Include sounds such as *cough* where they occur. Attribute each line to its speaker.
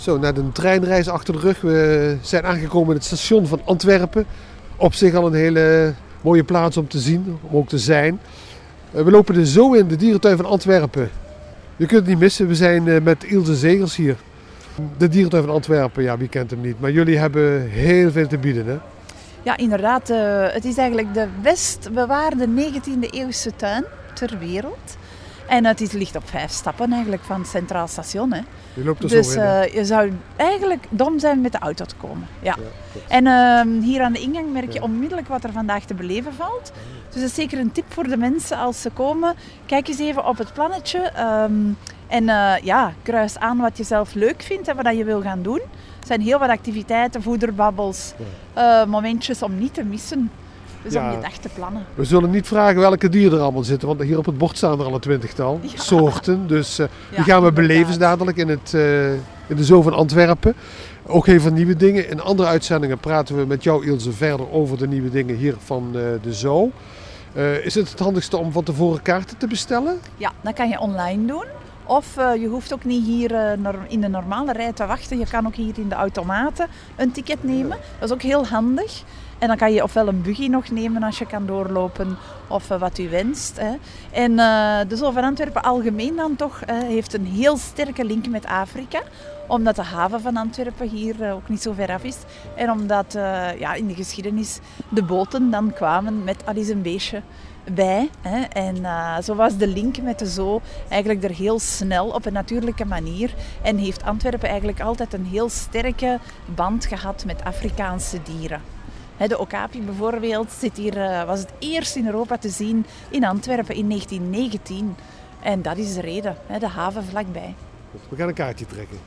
Speaker 1: Zo, net een treinreis achter de rug. We zijn aangekomen in het station van Antwerpen. Op zich al een hele mooie plaats om te zien, om ook te zijn. Eh, We lopen er zo in, de dierentuin van Antwerpen. Je kunt het niet missen, we zijn eh, met Ilse Zegers hier. De dierentuin van Antwerpen, ja, wie kent hem niet. Maar jullie hebben heel veel te bieden, hè?
Speaker 2: Ja, inderdaad. eh, het is eigenlijk de best bewaarde 19e eeuwse tuin ter wereld. En het is, ligt op vijf stappen eigenlijk van het Centraal Station. Hè.
Speaker 1: Je loopt er
Speaker 2: Dus
Speaker 1: zo in. hè?
Speaker 2: eh, je zou eigenlijk dom zijn met de auto te komen. Ja. En ehm, hier aan de ingang merk je
Speaker 1: Ja.
Speaker 2: onmiddellijk wat er vandaag te beleven valt. Dus dat is zeker een tip voor de mensen als ze komen. Kijk eens even op het plannetje. ehm, en eh, ja, kruis aan wat je zelf leuk vindt en wat je wil gaan doen. Er zijn heel wat activiteiten, voederbabbels, eh, momentjes om niet te missen. Dus
Speaker 1: Ja.
Speaker 2: om je dag te plannen.
Speaker 1: We zullen niet vragen welke dieren er allemaal zitten, want hier op het bord staan er al een twintigtal *laughs*
Speaker 2: Ja.
Speaker 1: soorten. Dus eh, die gaan we
Speaker 2: inderdaad.
Speaker 1: beleven dadelijk in, het, eh, in de Zoo van Antwerpen. Ook heel veel nieuwe dingen. In andere uitzendingen praten we met jou Ilse verder over de nieuwe dingen hier van eh, de Zoo. Is het het handigste om van tevoren kaarten te bestellen?
Speaker 2: Ja, dat kan je online doen. Of je hoeft ook niet hier in de normale rij te wachten. Je kan ook hier in de automaten een ticket nemen. Dat is ook heel handig. En dan kan je ofwel een buggy nog nemen als je kan doorlopen of eh, wat u wenst. Hè. En eh, de Zoo van Antwerpen algemeen dan toch heeft een heel sterke link met Afrika. Omdat de haven van Antwerpen hier eh, ook niet zo ver af is. En omdat ja, in de geschiedenis de boten dan kwamen met al een beestje bij. Hè. En zo was de link met de zoo eigenlijk er heel snel op een natuurlijke manier. En heeft Antwerpen eigenlijk altijd een heel sterke band gehad met Afrikaanse dieren. De okapi bijvoorbeeld zit hier, eh, was het eerst in Europa te zien in Antwerpen in 1919. En dat is de reden, de haven vlakbij.
Speaker 1: We gaan een kaartje trekken.